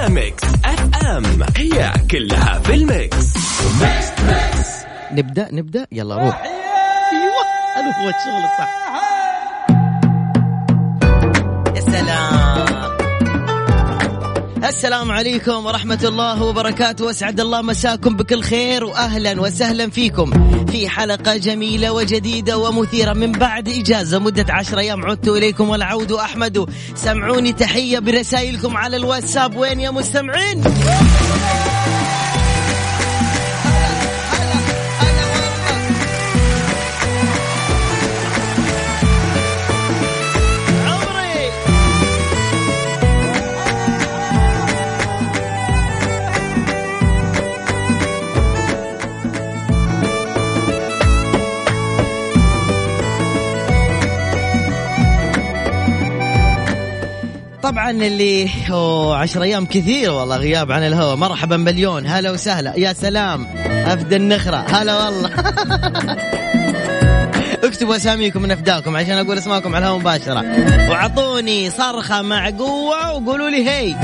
على ميكس اف ام هي كلها في الميكس. ميكس ميكس نبدأ نبدأ. يلا روح. أيوه هذا هو الشغل الصح. السلام عليكم ورحمة الله وبركاته. واسعد الله مساكم بكل خير واهلا وسهلا فيكم. في حلقة جميلة وجديدة ومثيرة من بعد إجازة مدة عشر أيام عدت إليكم والعود أحمد. سمعوني تحية برسائلكم على الواتساب. وين يا مستمعين؟ طبعا اللي عشر أيام كثير والله غياب عن الهواء. مرحبا مليون هلا وسهلا. يا سلام. أفدى النخرة. هلا والله. اكتبوا أساميكم من أفداكم عشان أقول أسماءكم على الهواء مباشرة. واعطوني صرخة مع قوة وقولوا لي هي.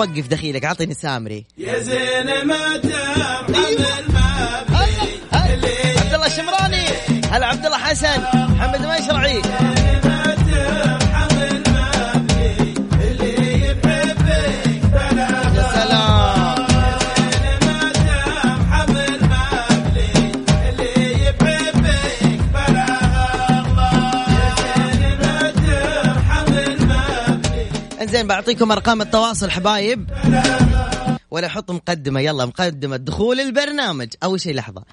وقف دخيلك اعطيني سامري. يا زين ما ترحم المبني عبد الله الشمراني هلا عبد الله حسن محمد ما انزين بعطيكم أرقام التواصل حبايب. ولا أحط مقدمة يلا مقدمة دخول البرنامج. أول شيء لحظة.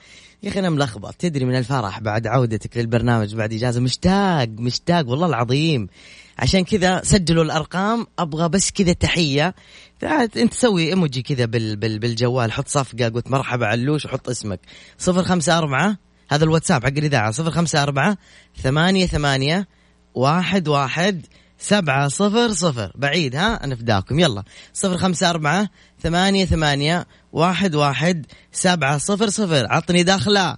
يا أخي أنا ملخبط. تدري من الفرح بعد عودتك للبرنامج بعد إجازة؟ مشتاق مشتاق والله العظيم. عشان كذا سجلوا الأرقام. أبغى بس كذا تحية. أنت سوي إيموجي كذا بال بال بالجوال. حط صفقة قلت مرحبا علوش وحط اسمك. صفر خمسة أربعة هذا الواتساب حق خمسة أربعة ثمانية ثمانية واحد واحد سبعة صفر صفر. بعيد ها؟ أنا فداكم يلا. صفر خمسة أربعة ثمانية ثمانية واحد واحد سبعة صفر صفر. عطني داخلة.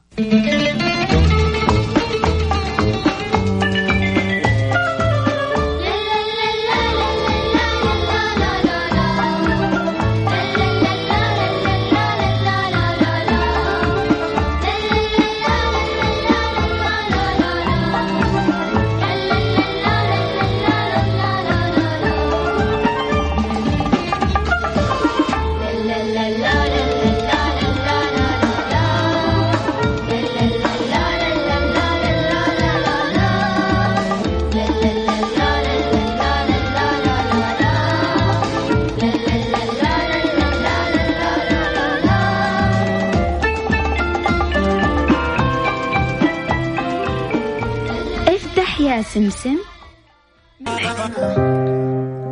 سمسم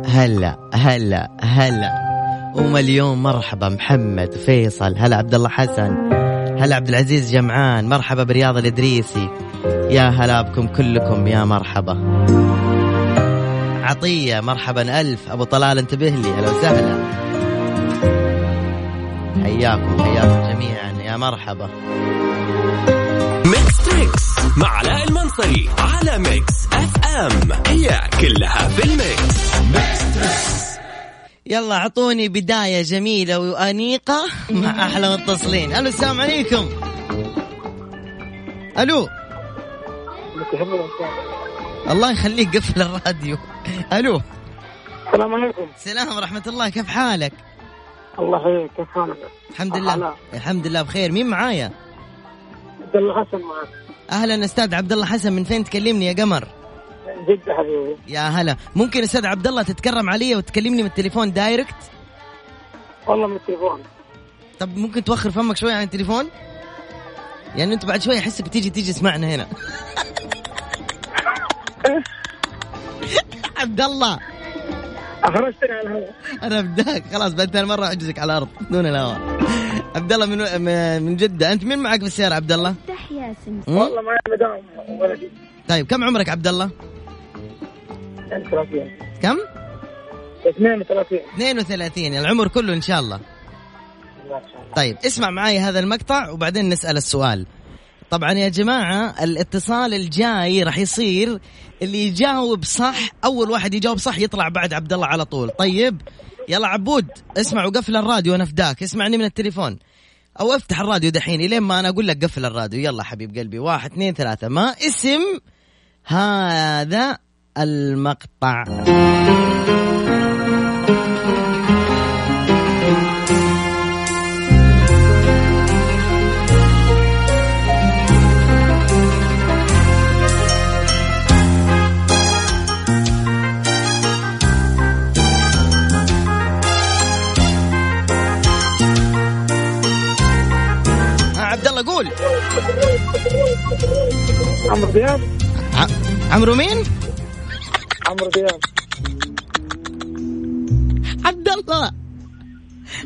هلا هلا هلا. ومليون مرحبا محمد فيصل هلا عبد الله حسن هلا عبد العزيز جمعان مرحبا برياض الإدريسي. يا هلا بكم كلكم يا مرحبا. عطية مرحبا ألف. أبو طلال انتبه لي هلا وسهلا. حياكم حياكم جميعا يا مرحبا. ميكس مع علاء المنصري على ميكس اف ام. هي كلها في الميكس. يلا اعطوني بداية جميلة وأنيقة مع أحلى متصلين. ألو السلام عليكم. ألو. الله يخليك قفل الراديو. ألو. السلام عليكم. سلام ورحمة الله. كيف حالك؟ الله يحييك كيف حالك؟ الحمد. لله. الحمد لله بخير. مين معايا؟ عبد الله حسن معك أهلا أستاذ عبد الله حسن من فين تكلمني يا قمر؟ جدة حبيبي. يا هلا. ممكن أستاذ عبد الله تتكرم علي وتكلمني من التليفون دايركت؟ والله من التليفون. طب ممكن توخر فمك شوي عن التليفون؟ يعني أنت بعد شوي احسك بتيجي تيجي تسمعنا هنا. عبد الله اخرجتني على الهواء. أنا بداك خلاص بعد ثاني مرة اعجزك على الأرض دون الهواء. عبد الله من من جدة. أنت مين معك بالسيارة عبد الله افتح? والله معي مدام ولدي. طيب كم عمرك عبد الله انت راسين كم 32 32 العمر كله إن شاء الله. ما شاء الله. طيب اسمع معي هذا المقطع وبعدين نسأل السؤال. طبعا يا جماعة الاتصال الجاي راح يصير اللي يجاوب صح أول واحد يجاوب صح يطلع بعد عبد الله على طول. طيب يلا عبود اسمع وقفل الراديو أنا فداك اسمعني من التليفون. أو افتح الراديو دحين إلين ما أنا أقول لك قفل الراديو. يلا حبيب قلبي واحد اثنين ثلاثة. ما اسم هذا المقطع. عمرو دياب. ع- عمرو مين؟ عمرو دياب. عبد الله.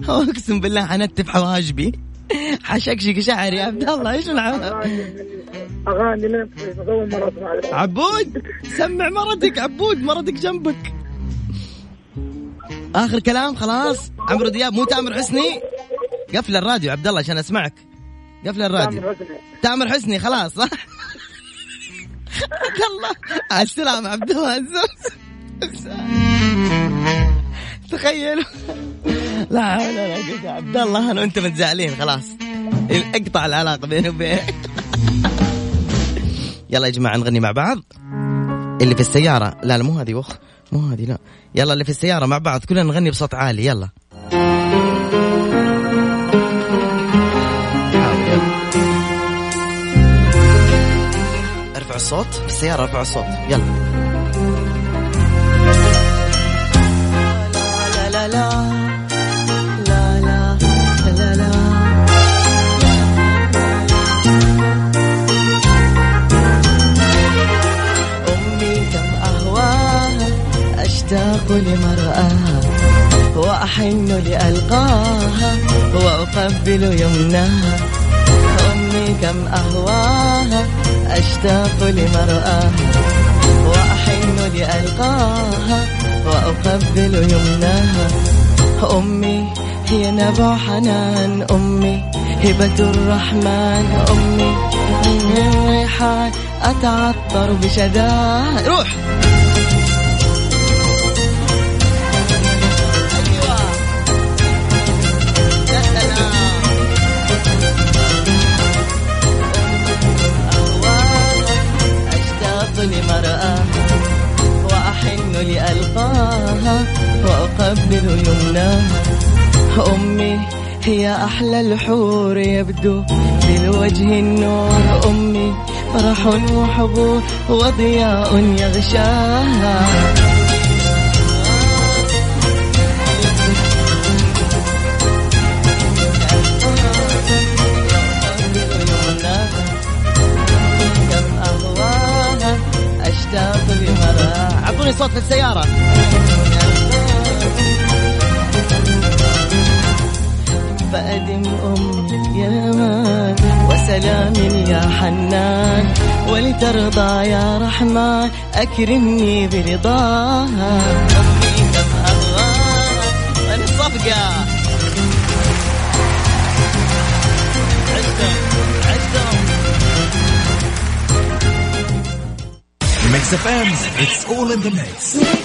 اقسم بالله حنتف حواجبي. حشكشك شعري. يا عبد الله إيش العمل؟ أغاني من اول مره اسمع. عبود سمع مرتك عبود مرتك جنبك. آخر كلام خلاص. عمرو دياب مو تامر حسني؟ قفل الراديو عبد الله عشان أسمعك. قفل الراديو. تامر حسني. تامر حسني خلاص. صح عبد الله على السلامة عبد الله عزوز تخيلوا لا قوة إلا عبد الله أنا وأنت متزعلين خلاص. اقطع العلاقة بيني وبينك. يلا يا جماعة نغني مع بعض. اللي في السيارة. لا لا مو هذه وخ مو هذه لا. يلا اللي في السيارة مع بعض كلنا نغني بصوت عالي. يلا. الصوت السيارة رفع الصوت يلا. أشتاق لمرآها وأحن لألقاها وأقبل يمناها. أمي كم أهواها أشتاق لمرآها وأحن لألقاها وأقبل يمناها. أمي هي نبع حنان أمي هبة الرحمن أمي من الريحان أتعطر بشذاها روح! وأحن لألقاها وأقبل يمناها. أمي هي أحلى الحور يبدو للوجه النور. أمي فرح وحبور وضياء يغشاها. أكرمني برضاها. أنا صفقة عشتهم عشتهم Mix of M's, it's all.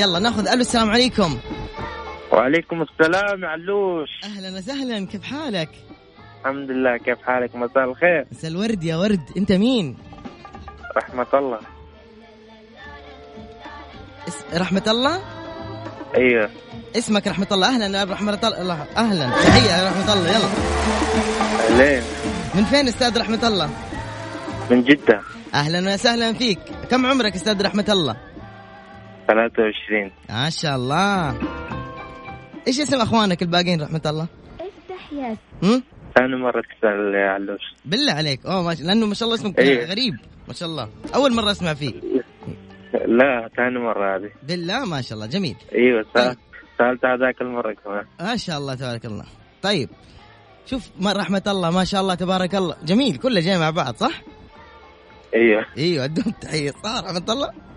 يلا ناخذ ألو السلام عليكم. وعليكم السلام علوش. أهلا وسهلا كيف حالك؟ الحمد لله كيف حالك؟ مساء الخير. مساء الورد يا ورد. أنت مين؟ رحمة الله. اس... رحمة الله؟ أيوه. اسمك رحمة الله. أهلا يا رحمة الله. أهلا. تحية يا رحمة الله. يلا. أهلين. من فين أستاذ رحمة الله؟ من جدة. أهلا وسهلا فيك. كم عمرك أستاذ رحمة الله؟ 23 ما شاء الله. إيش اسم أخوانك الباقيين رحمة الله؟ افتح ياسين هم؟ ثاني مرة تسأل يا علوش. بالله عليك. أوه ما شاء لأنه ما شاء الله اسمك إيه. غريب. ما شاء الله. أول مرة أسمع فيه. لا ثاني مرة هذه. بالله ما شاء الله. جميل. أيوه طيب. سأل سألت هذاك المرة كمان. ما شاء الله تبارك الله. طيب. شوف ما رحمة الله ما شاء الله تبارك الله. جميل كله جاي مع بعض صح؟ أيوه. أيوه ادهم تحية. صح رحمة الله؟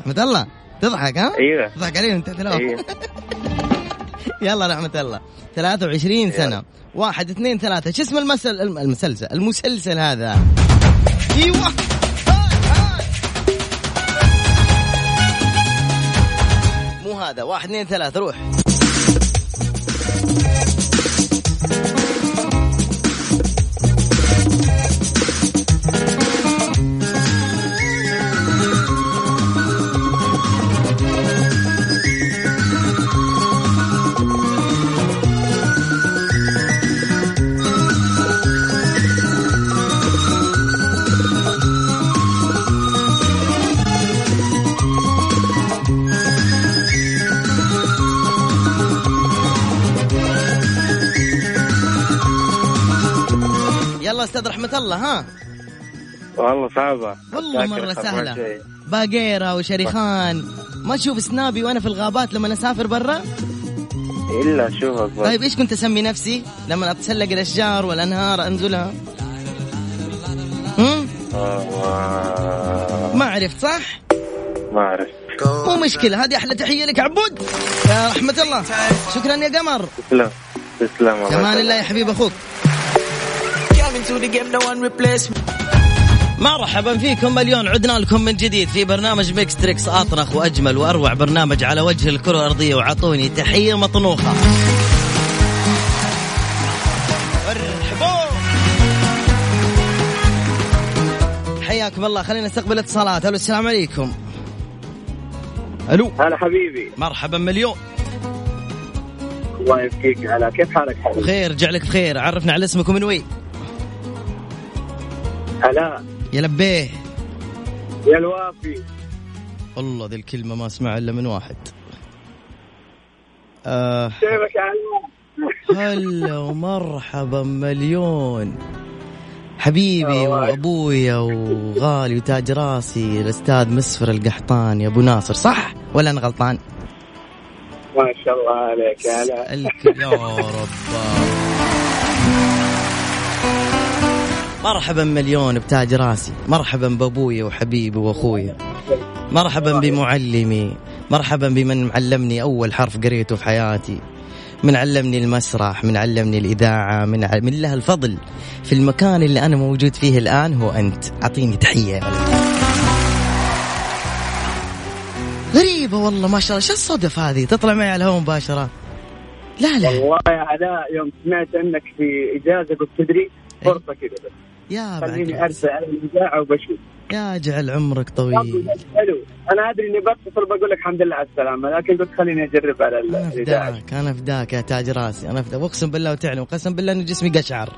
رحمة الله تضحك ها؟ أيوه تضحك علينا انت أيوه يلا رحمة الله. 23 سنة. واحد اثنين ثلاثة. شو اسم المسل الم- المسلسل؟ المسلسل هذا. إيوه. مو هذا. واحد اثنين ثلاثة. روح. أستاذ رحمة الله ها؟ والله صعبة. والله سهلة. شيء. باقيرة وشريخان. ما تشوف سنابي وأنا في الغابات لما أسافر برا؟ إلا أشوفك بس. طيب إيش كنت أسمي نفسي لما أتسلق الأشجار والأنهار أنزلها؟ هم؟ ما عرفت صح؟ ما اعرف مو مشكلة هذه أحلى تحية لك عبود. يا رحمة الله. شكرا يا قمر. تسلم. تسلم كمان الله يا حبيب أخوك. مرحبا فيكم مليون عدنا لكم من جديد في برنامج ميكس تريكس أطرخ وأجمل وأروع برنامج على وجه الكرة الأرضية وعطوني تحية مطنوخة. مرحبا. حياكم الله. خلينا نستقبل اتصالات. ألو السلام عليكم. ألو. هلا حبيبي. مرحبا مليون. الله يبقيك. على كيف حالك حبيبي؟ بخير جعلك بخير. عرفنا على اسمك ومن وين. هلا. يا لبيه يا الوافي. والله ذي الكلمة ما أسمعها إلا من واحد. آه. كيفك يا هلا ومرحبا مليون. حبيبي وأبويا وغالي وتاج راسي الأستاذ مسفر القحطان يا أبو ناصر صح ولا أنا غلطان؟ ما شاء الله عليك يا هلا. يا رب. مرحبا مليون بتاج راسي. مرحبا بابويا وحبيبي واخويا مرحبا بمعلمي. مرحبا بمن معلمني أول حرف قريته في حياتي. من علمني المسرح من علمني الإذاعة من ع... من له الفضل. في المكان اللي أنا موجود فيه الآن هو أنت. أعطيني تحية. غريبة والله ما شاء الله. شو الصدف هذه؟ تطلع معي على الهواء مباشرة. لا لا. والله يا علاء يوم سمعت إنك في إجازة قلت تدري فرصة كذا بس. يا خليني على الاذاعه وبشوف. يا جعل عمرك طويل. حلو. أنا أدري إني بتصل بقول لك الحمد لله على السلامة لكن قلت خليني أجرب على الإذاعة. فداك أنا فداك يا تاج راسي. أنا فداك وأقسم بالله وتعلم قسم بالله إن جسمي قشعر.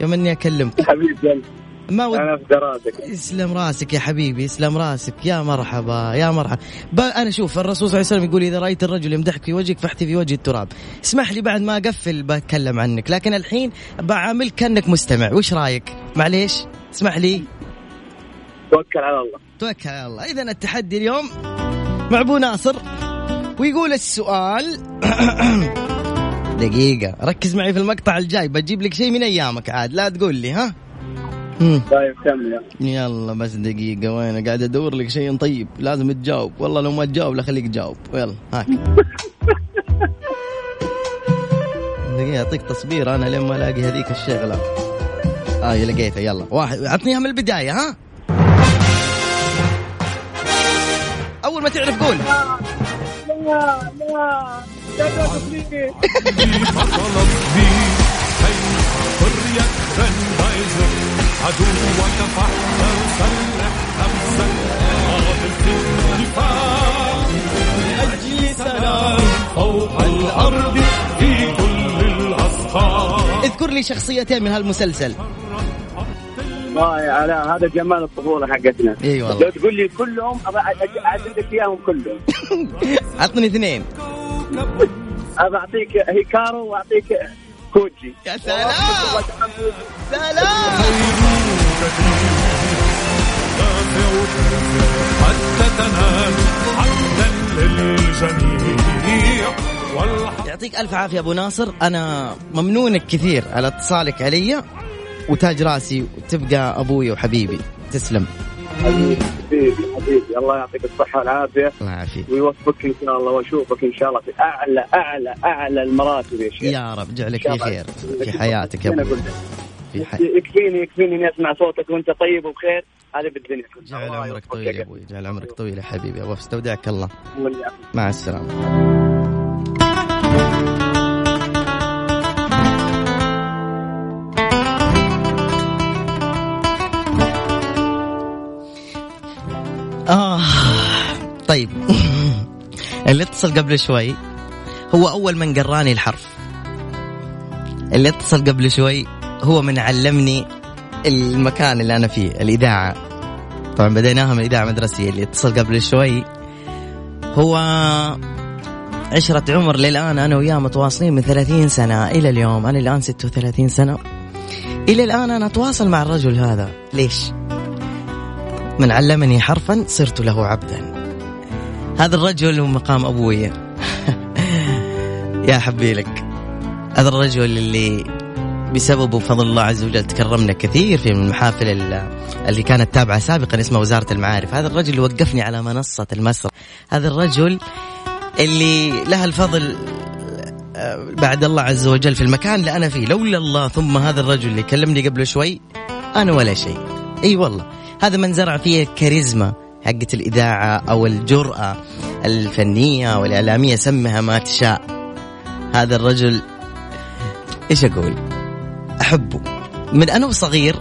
يوم إني أكلمك. حبيبي ما ود أنا في دراسك يسلم رأسك يا حبيبي يسلم رأسك. يا مرحبا يا مرحبا. ب- أنا شوف الرسول صلى الله عليه وسلم يقول إذا رأيت الرجل يمدحك في وجهك فاحتي في وجه التراب. اسمح لي بعد ما أقفل بتكلم عنك لكن الحين بعاملك كأنك مستمع. وش رأيك؟ معليش اسمح لي. توكل على الله. توكل على الله. اذا التحدي اليوم مع أبو ناصر ويقول السؤال دقيقة ركز معي في المقطع الجاي بجيب لك شيء من أيامك عاد لا تقول لي ها؟ طيب كمل يلا. بس دقيقة وين؟ قاعد أدور لك شيء طيب لازم تجاوب. والله لو ما تجاوب لا خليك تجاوب. يلا هاك. دقيقة أعطيك تصبير أنا لين ما ألاقي هذيك الشغلة. آه لقيتها يلا. واحد اعطنيها من البداية ها؟ أول ما تعرف قول. لا لا لا فطلب بي عدوك فاحذر سلح نفسك قابل في الدفاع لأجل سلام فوق الأرض في كل اذكر لي شخصيتين من هالمسلسل. والله يا علاء هذا جمال الطفولة حقتنا. إي لو والله تقول لي كلهم اعدد لك إياهم كلهم. عطني اثنين. أبى أعطيك هيكارو وأعطيك كوجي. يا سلام! سلام! حتى تنال حقا للجميع يعطيك ألف عافية أبو ناصر. أنا ممنونك كثير على اتصالك علي وتاج راسي وتبقى أبوي وحبيبي. تسلم. حبيبي حبيبي الله يعطيك الصحة والعافية. الله يعافيك. ويوفقك إن شاء الله وأشوفك إن شاء الله في أعلى أعلى أعلى المراتب يا شيخ. يا رب جعلك إن في خير. في حياتك يا أنا لك. في حي... يكفيني يكفيني إني أسمع صوتك وأنت طيب وبخير. هذا بالدنيا. جعل الله عمرك طويل يا أبوي جعل عمرك طويل يا حبيبي. واستودعك الله. واللي مع السلامة. آه طيب. اللي اتصل قبل شوي هو أول من قراني الحرف. اللي اتصل قبل شوي هو من علمني المكان اللي أنا فيه الإذاعة. طبعا بديناها من إذاعة مدرسية اللي اتصل قبل شوي. هو عشرة عمر للآن أنا وياه متواصلين من 30 سنة إلى اليوم. أنا الآن 36 سنة. إلى الآن أنا أتواصل مع الرجل هذا. ليش؟ من علمني حرفا صرت له عبدا. هذا الرجل هو مقام أبوي. يا حبي لك. هذا الرجل اللي بسببه بفضل الله عز وجل تكرمنا كثير في المحافل ال- اللي كانت تابعة سابقا اسمها وزارة المعارف. هذا الرجل اللي وقفني على منصة المسرح. هذا الرجل اللي له الفضل آه، بعد الله عز وجل في المكان اللي أنا فيه. لولا الله ثم هذا الرجل اللي كلمني قبل شوي أنا ولا شيء. أي والله. هذا من زرع فيه الكاريزما حقة الإذاعة أو الجرأة الفنية أو الإعلامية سمها ما تشاء. هذا الرجل إيش أقول؟ أحبه. من أنا وصغير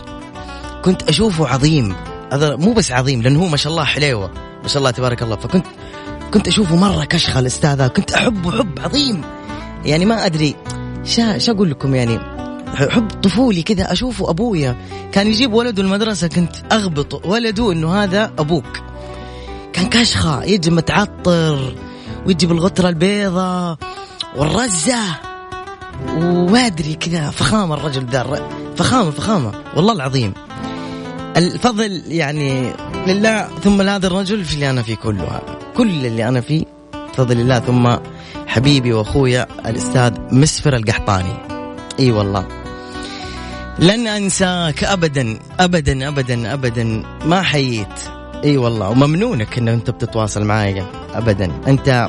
كنت أشوفه عظيم. هذا مو بس عظيم لأنه هو ما شاء الله حليوة. ما شاء الله تبارك الله. فكنت كنت أشوفه مرة كشخة الأستاذ هذا. كنت أحبه حب عظيم. يعني ما أدري شا شا أقول لكم يعني؟ حب طفولي كذا أشوفه أبويا. كان يجيب ولده المدرسة كنت أغبط ولده إنه هذا أبوك. كان كشخة يجي متعطر ويجي بالغترة البيضة والرزة. وما أدري كذا فخامة الرجل ذا فخامة فخامة والله العظيم. الفضل يعني لله ثم لهذا الرجل في اللي أنا فيه كله هذا. كل اللي أنا فيه بفضل الله ثم حبيبي وأخويا الأستاذ مسفر القحطاني. إي والله. لن أنساك ابدا ابدا ابدا ابدا. ما حييت. إي والله. وممنونك ان أنت بتتواصل معايا. ابدا. أنت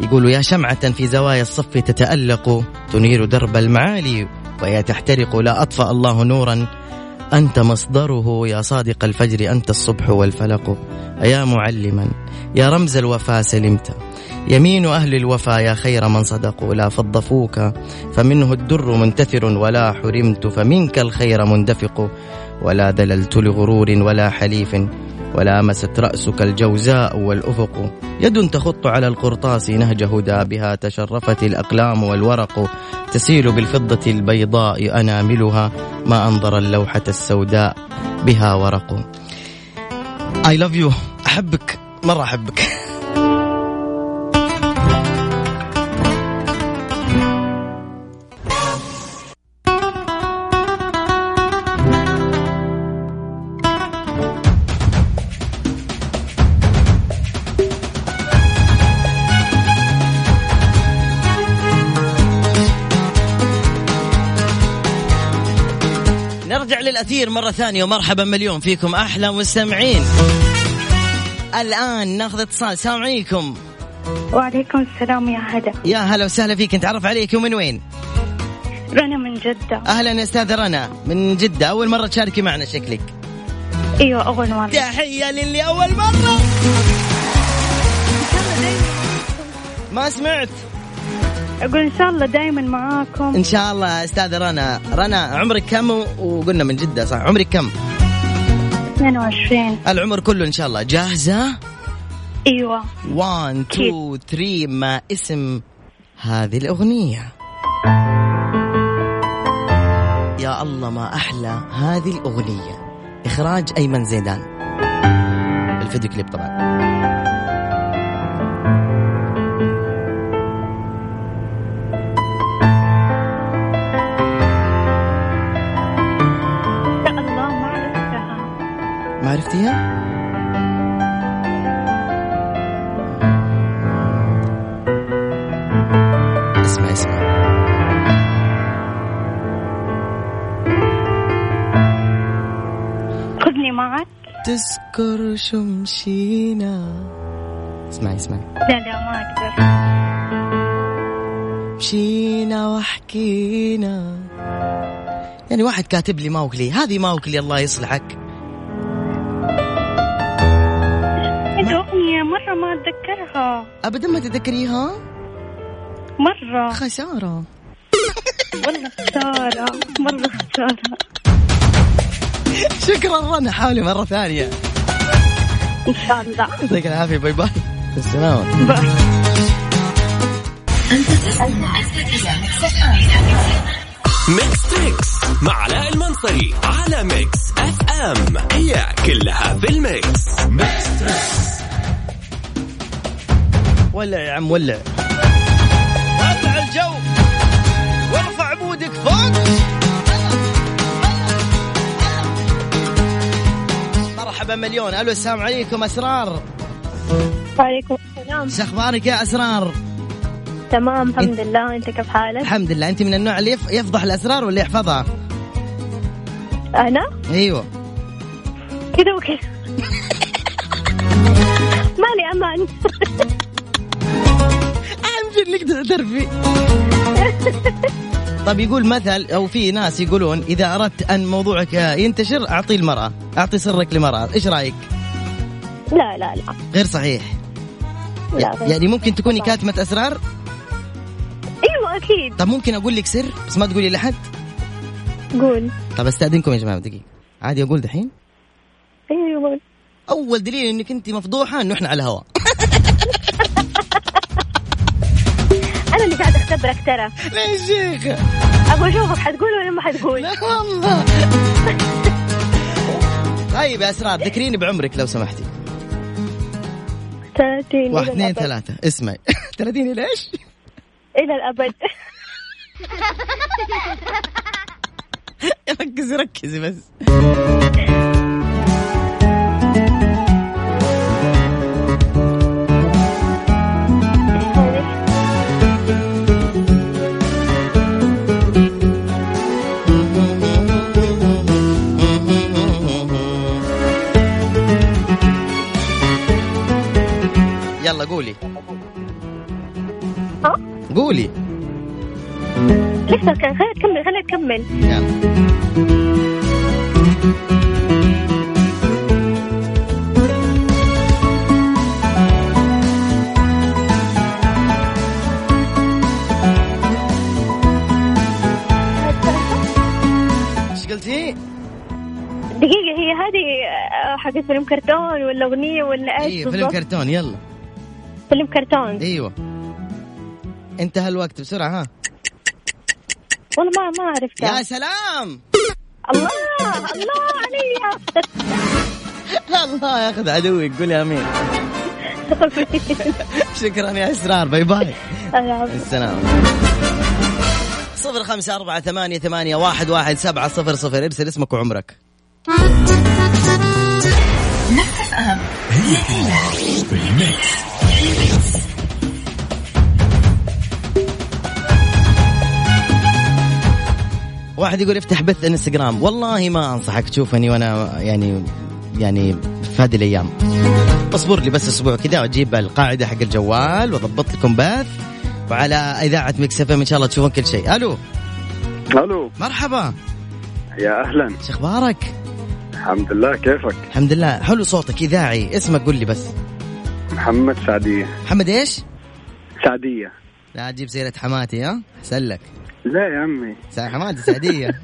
يقولوا يا شمعة في زوايا الصف تتألق تنير درب المعالي وهي تحترق لا أطفأ الله نورا. أنت مصدره يا صادق الفجر أنت الصبح والفلق. يا معلما يا رمز الوفا سلمت. يمين أهل الوفا يا خير من صدقوا لا فضفوك. فمنه الدر منتثر ولا حرمت فمنك الخير مندفق. ولا دللت لغرور ولا حليف. ولا مست رأسك الجوزاء والأفق. يد تخط على القرطاس نهج هدى بها تشرفت الأقلام والورق. تسيل بالفضة البيضاء أناملها ما أنظر اللوحة السوداء بها ورق. I love you. أحبك مرة أحبك. نرجع للأثير مرة ثانية ومرحبا مليون فيكم أحلى مستمعين. الآن ناخذ اتصال السلام عليكم. وعليكم السلام يا هدى يا هلا وسهلا فيك نتعرف عليك ومن وين؟ رنا من جدة. أهلا يا أستاذة رنا من جدة أول مرة تشاركي معنا شكلك. أيوه أول مرة. تحية للي أول مرة. ما سمعت؟ أقول إن شاء الله دائما معاكم. إن شاء الله أستاذة رنا. رنا عمرك كم؟ وقلنا من جدة صح؟ عمرك كم؟ 22 العمر كله إن شاء الله. جاهزة؟ أيوه. 1 2 3 ما اسم هذه الأغنية. يا الله ما أحلى هذه الأغنية. إخراج أيمن زيدان. الفيديو كليب طبعا. تذكر شو مشينا اسمعي اسمعي. لا لا ما أقدر مشينا وحكينا. يعني واحد كاتب لي موكلي هذه موكلي الله يصلحك. هذه أغنية مرة ما أتذكرها. أبدا ما تذكريها؟ مرة. خسارة. والله خسارة مرة خسارة. شكرا رنا حاولي مرة ثانية. إن شاء الله يعطيك العافية bye bye. السلامه bye ميكس تريكس مع علاء المنصري على ميكس اف ام. هي كلها في الميكس. ولع يا عم ولع. ولع الجو. وارفع عمودك فوق. مرحبا مليون. ألو السلام عليكم أسرار. وعليكم السلام. شو أخبارك يا أسرار؟ تمام الحمد لله. أنت كيف حالك؟ الحمد لله. أنت من النوع اللي يف- يفضح الأسرار ولا يحفظها؟ أنا؟ أيوه. كذا وكذا. مالي أمان. اهم شيء إنك تعترفي طيب يقول مثل أو في ناس يقولون إذا أردت أن موضوعك ينتشر أعطي المرأة أعطي سرك لمرأة إيش رأيك؟ لا لا لا. غير صحيح. لا غير. يعني ممكن تكوني كاتمة أسرار؟ أيوة أكيد. طب ممكن أقول لك سر بس ما تقولي لحد قول. طب أستأذنكم يا جماعة دقيقة. عادي أقول دحين؟ قول. أول دليل إنك أنت مفضوحة إنه إحنا على الهواء أنا اللي قاعدة أختبرك ترى. ليش شيخ أبغى أشوفك حتقول ولا ما حتقول؟ لا والله. طيب يا أسرار ذكريني بعمرك لو سمحتي. 30 واحد اثنين. ثلاثة. اسمعي. 30 ليش؟ إلى الأبد. ركزي ركزي بس. قولي ها؟ قولي لسه كان خلينا تكمل خلينا يلا إيش قلتي؟ دقيقة هي هذه آه، حقت فيلم كرتون ولا أغنية ولا إيش أيوه فيلم؟ كرتون يلا فيلم كرتون. أيوه. انتهى الوقت بسرعة ها. والله ما ما عرفتها يا سلام! الله! الله علي الله ياخذ عدوك قول يا أمين. شكرا يا إسرار باي باي. السلام. صفر خمسة أربعة ثمانية ثمانية واحد واحد سبعة صفر صفر. ارسل اسمك وعمرك. واحد يقول افتح بث انستغرام. والله ما أنصحك تشوفني وأنا يعني يعني في هذه الأيام. اصبر لي بس أسبوع كذا وأجيب القاعدة حق الجوال وأضبط لكم بث. وعلى إذاعة ميكس إف إن شاء الله تشوفون كل شيء. ألو. ألو. مرحبا. يا أهلا. شو أخبارك؟ الحمد لله كيفك؟ الحمد لله. حلو صوتك إذاعي. اسمك قول لي بس. محمد سعدية. محمد إيش؟ سعدية. لا تجيب سيره حماتي ها؟ أحسن لك. لا يا عمي. سا- حماتي سعدية.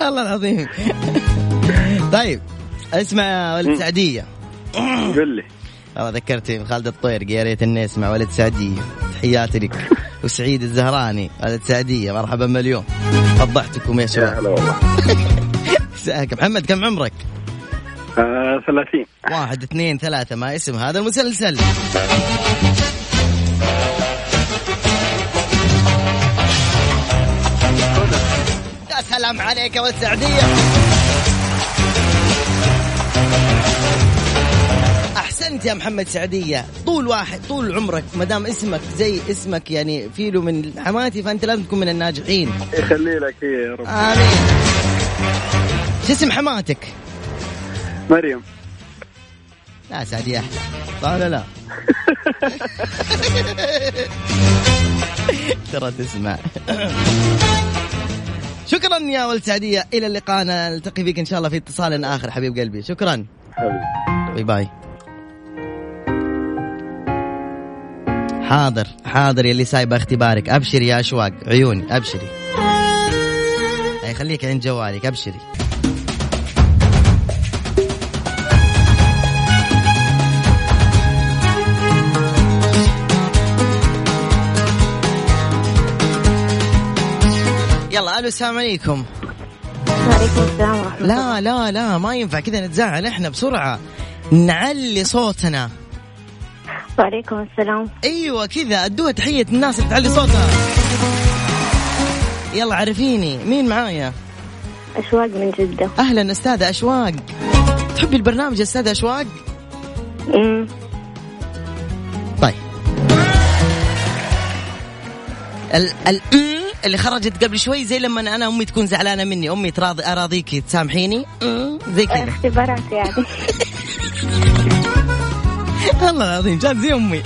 والله العظيم. طيب اسمع يا ولد سعدية. قل لي. والله ذكرتني بخالد الطير يا ريت إني أسمع ولد سعدية. تحياتي لك. وسعيد الزهراني ولد سعدية مرحبا مليون فضحتكم يا يا شباب. هلا والله. محمد كم عمرك؟ آه 30 واحد اثنين ثلاثة ما اسم هذا المسلسل. يا سلام عليك يا ولد سعدية أحسنت يا محمد سعدية. طول واحد طول عمرك ما دام اسمك زي اسمك يعني فيلو من حماتي فأنت لازم تكون من الناجحين. يخلي لك إيه يا رب. آمين. شو اسم حماتك؟ مريم. لا سعدية أحلى. صح ولا لا؟ ترى تسمع. شكرا يا ولد سعدية. إلى اللقاء. نلتقي فيك إن شاء الله في اتصال آخر حبيب قلبي. شكرا. باي باي. حاضر حاضر يلي سايبة اختبارك. أبشري يا أشواق. عيوني أبشري. أي خليك عند جوالك. أبشري. ألو السلام عليكم. وعليكم السلام ورحمة الله. لا لا لا ما ينفع كذا نتزعل إحنا بسرعة. نعلي صوتنا. وعليكم السلام. أيوه كذا. أدوها تحية الناس اللي تعلي صوتها. يلا عرفيني مين معايا؟ أشواق من جدة. أهلا أستاذة أشواق. تحبي البرنامج أستاذة أشواق؟ أمم. طيب. ال ال اللي خرجت قبل شوي زي لما أنا أمي تكون زعلانة مني. أمي تراضي أراضيكي تسامحيني؟ زي كذا. اختبارات يعني. والله العظيم جات زي أمي.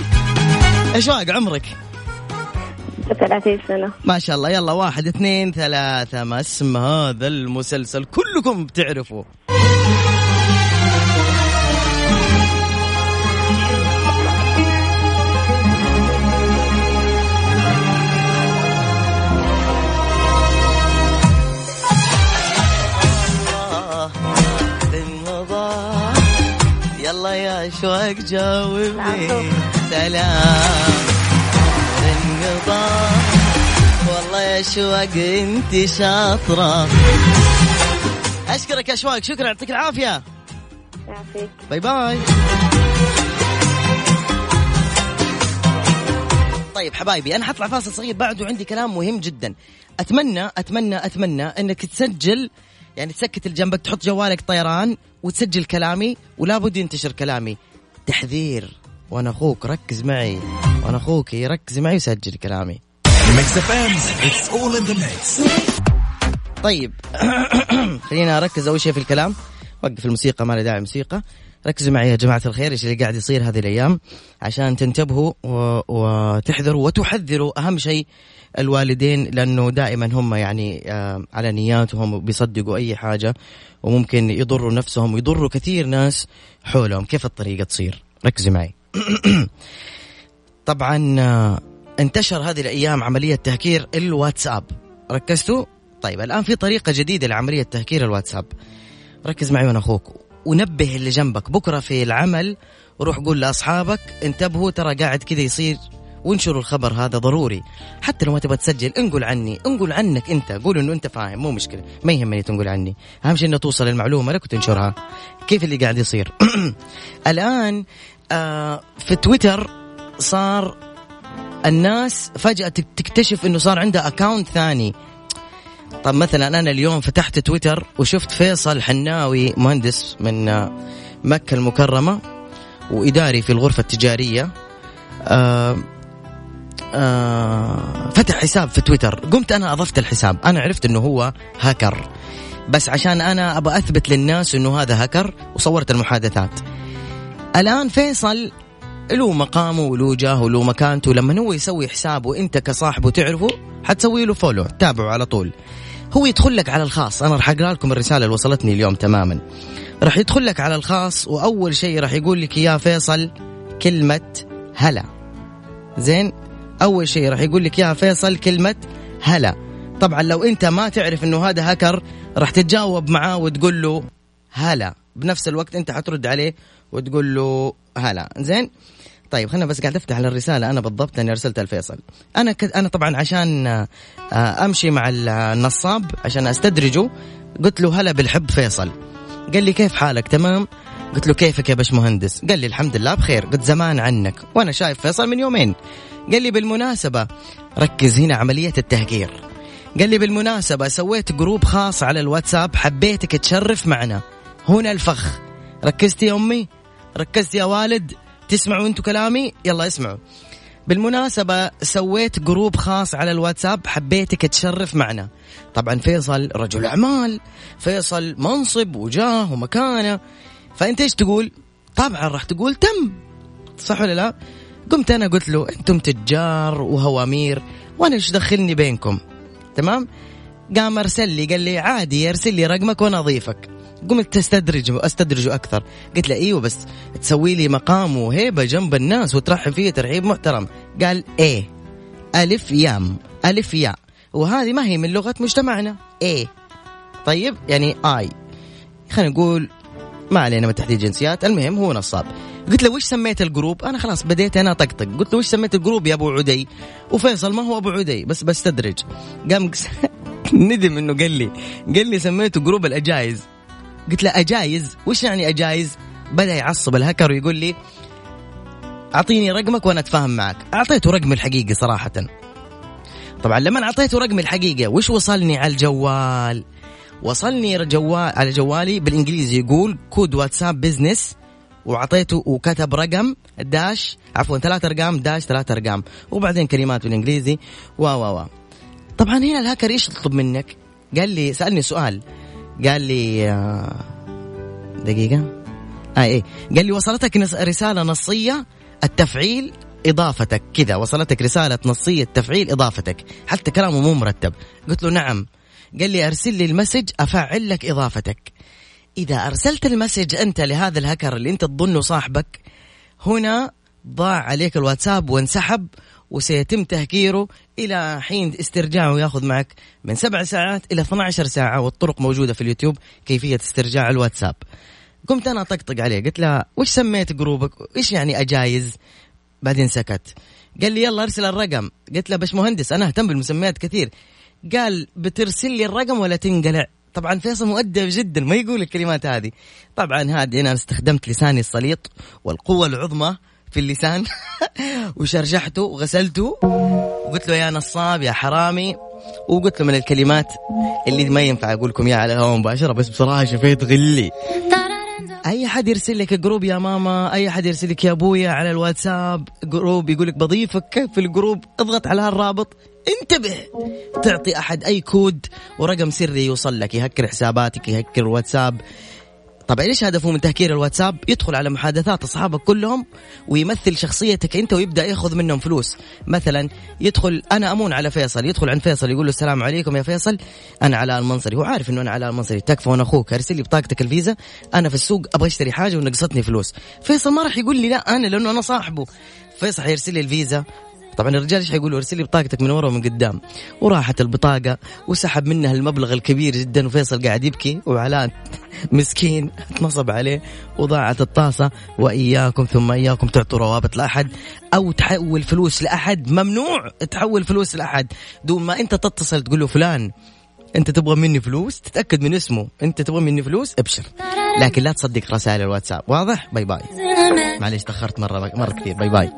اشواق عمرك؟ 30 سنة. ما شاء الله. يلا واحد اثنين ثلاثة. ما اسم هذا المسلسل؟ كلكم بتعرفوا شوق جاوبني. سلام. انقضى والله يا شوق انت شاطرة. أشكرك يا شواق شكرا. يعطيك العافية. يعافيك. باي باي. طيب حبايبي أنا حطلع فاصل صغير بعد وعندي كلام مهم جدا. أتمنى أتمنى أتمنى إنك تسجل يعني تسكت اللي جنبك تحط جوالك طيران وتسجل كلامي ولا بد ينتشر كلامي. تحذير. وأنا أخوك ركز معي. وأنا أخوك ركز معي وسجل كلامي. طيب. خلينا أركز أول شيء في الكلام. وقف الموسيقى ما داعي موسيقى. ركزوا معي يا جماعة الخير إيش اللي قاعد يصير هذه الأيام. عشان تنتبهوا. وتحذروا وتحذروا. أهم شيء الوالدين لأنه دائما هم يعني آه، على نياتهم بيصدقوا أي حاجة وممكن يضروا نفسهم ويضروا كثير ناس حولهم. كيف الطريقة تصير؟ ركزوا معي. طبعا آه، انتشر هذه الأيام عملية تهكير الواتساب. ركزتوا؟ طيب الآن في طريقة جديدة لعملية تهكير الواتساب. ركز معي وأنا أخوك. ونبه اللي جنبك. بكرة في العمل روح قول لأصحابك انتبهوا ترى قاعد كذا يصير وانشروا الخبر هذا ضروري. حتى لو ما تبغى تسجل انقل عني انقل عنك انت. قول إنه انت فاهم مو مشكلة. ما يهمني تنقل عني. أهم شيء إنه توصل المعلومة لك وتنشرها. كيف اللي قاعد يصير؟ الآن آه في تويتر صار الناس فجأة تك- تكتشف إنه صار عندها اكاونت ثاني. طب مثلا أنا اليوم فتحت تويتر وشفت فيصل حناوي مهندس من آه، مكة المكرمة وإداري في الغرفة التجارية. آه آه فتح حساب في تويتر. قمت أنا أضفت الحساب. أنا عرفت أنه هو هاكر. بس عشان أنا أبغى أثبت للناس أنه هذا هاكر وصورت المحادثات. الآن فيصل له مقامه وله جاهه وله مكانته. لما هو يسوي حساب وأنت كصاحبه تعرفه حتسوي له فولو تابعه على طول. هو يدخل لك على الخاص. أنا راح أقرأ لكم الرسالة اللي وصلتني اليوم تماما. راح يدخل لك على الخاص وأول شيء راح يقول لك يا فيصل كلمة هلا. زين؟ أول شيء راح يقول لك يا فيصل كلمة هلا. طبعا لو أنت ما تعرف إنه هذا هاكر راح تتجاوب معاه وتقول له هلا. بنفس الوقت أنت حترد عليه وتقول له هلا. زين؟ طيب خلينا بس قاعد أفتح على الرسالة. أنا بالضبط أني ارسلتها لفيصل. أنا ك... أنا طبعا عشان آه، أمشي مع النصاب عشان أستدرجه قلت له هلا بالحب فيصل. قال لي كيف حالك؟ تمام؟ قلت له كيفك يا باش مهندس قال لي الحمد لله بخير قلت زمان عنك وأنا شايف فيصل من يومين. قال لي بالمناسبة ركز هنا عملية التهجير. قال لي بالمناسبة سويت group خاص على الواتساب حبيتك تشرف معنا. هنا الفخ. ركزت يا أمي؟ ركزت يا والد؟ تسمعوا أنتوا كلامي؟ يلا اسمعوا. بالمناسبة سويت group خاص على الواتساب حبيتك تشرف معنا. طبعا فيصل رجل أعمال. فيصل منصب وجاه ومكانة. فأنت إيش تقول؟ طبعا راح تقول تم. صح ولا لا؟ قمت أنا قلت له أنتم تجار وهوامير وأنا إيش دخلني بينكم؟ تمام؟ قام أرسل لي قال لي عادي ارسل لي رقمك وأنا أضيفك. قمت تستدرج استدرجه أكثر. قلت له إيوه بس تسوي لي مقام وهيبة جنب الناس وترحب فيه ترحيب محترم. قال إيه؟ ألف يام. ألف ياء وهذه ما هي من لغة مجتمعنا. إيه. طيب؟ يعني آي. خلينا نقول ما علينا من تحديد جنسيات. المهم هو نصاب. قلت له وش سميت ال group؟ أنا خلاص بديت أنا طقطق قلت له وش سميت ال group يا أبو عدي؟ وفيصل ما هو أبو عدي بس بستدرج. قام ندم إنه قال لي قال لي سميته group الأجايز. قلت له أجايز؟ وش يعني أجايز؟ بدأ يعصب الهكر ويقول لي أعطيني رقمك وأنا أتفاهم معك. أعطيته رقمي الحقيقي صراحة. طبعا لما أعطيته رقمي الحقيقي وش وصلني على الجوال؟ وصلني جوال على جوالي بالإنجليزي يقول كود واتساب business وعطيته وكتب رقم dash عفوا ثلاث أرقام dash ثلاث أرقام. وبعدين كلمات بالإنجليزي. و و و طبعا هنا الهاكر إيش يطلب منك؟ قال لي سألني سؤال. قال لي آه، دقيقة. آه إيه. قال لي وصلتك رسالة نصية التفعيل إضافتك. كذا وصلتك رسالة نصية تفعيل إضافتك. حتى كلامه مو مرتب. قلت له نعم. قال لي أرسل لي ال message أفعل لك إضافتك. إذا أرسلت ال message أنت لهذا الهكر اللي أنت تظنه صاحبك هنا ضاع عليك الواتساب وانسحب وسيتم تهكيره إلى حين استرجاعه ياخذ معك من سبع ساعات إلى 12 ساعة والطرق موجودة في اليوتيوب كيفية استرجاع الواتساب. قمت أنا أطقطق عليه قلت له وش سميت جروبك؟ إيش يعني أجايز؟ بعدين سكت. قال لي يلا أرسل الرقم. قلت له باش مهندس أنا أهتم بالمسميات كثير. قال بترسل لي الرقم ولا تنقلع؟ طبعا فيصل مؤدب جدا ما يقول الكلمات هذه. طبعا هذه أنا استخدمت لساني السليط والقوة العظمى في اللسان. وشرجحته وغسلته وقلت له يا نصاب يا حرامي. وقلت له من الكلمات اللي ما ينفع أقول لكم إياها على الهواء مباشرة بس بصراحه شفيت غلي أي حد يرسل لك group يا ماما أي حد يرسل لك يا أبويا على الواتساب group يقول لك بضيفك في ال group اضغط على هالرابط انتبه! تعطي أحد أي كود ورقم سري يوصل لك يهكر حساباتك يهكر الواتساب. طبعا إيش هدفه من تهكير الواتساب؟ يدخل على محادثات أصحابك كلهم ويمثل شخصيتك أنت ويبدأ يأخذ منهم فلوس. مثلا يدخل أنا أمون على فيصل يدخل عند فيصل يقول له السلام عليكم يا فيصل أنا علاء المنصري هو عارف إنه أنا علاء المنصري تكفى وأنا أخوك أرسل لي بطاقتك الفيزا أنا في السوق أبغى أشتري حاجة ونقصتني فلوس. فيصل ما راح يقول لي لا أنا لأنه أنا صاحبه. فيصل حيرسل لي الفيزا طبعا الرجال إيش حيقولوا؟ ارسل لي بطاقتك من ورا ومن قدام. وراحت البطاقة وسحب منها المبلغ الكبير جدا وفيصل قاعد يبكي وعلاء مسكين اتنصب عليه وضاعت الطاسة. وإياكم ثم إياكم تعطوا روابط لأحد أو تحول فلوس لأحد. ممنوع تحول فلوس لأحد. دون ما أنت تتصل تقول له فلان أنت تبغى مني فلوس؟ تتأكد من اسمه. أنت تبغى مني فلوس؟ ابشر. لكن لا تصدق رسائل الواتساب. واضح؟ bye bye. معليش تأخرت مره مرة كثير. bye bye.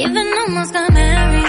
Even almost a married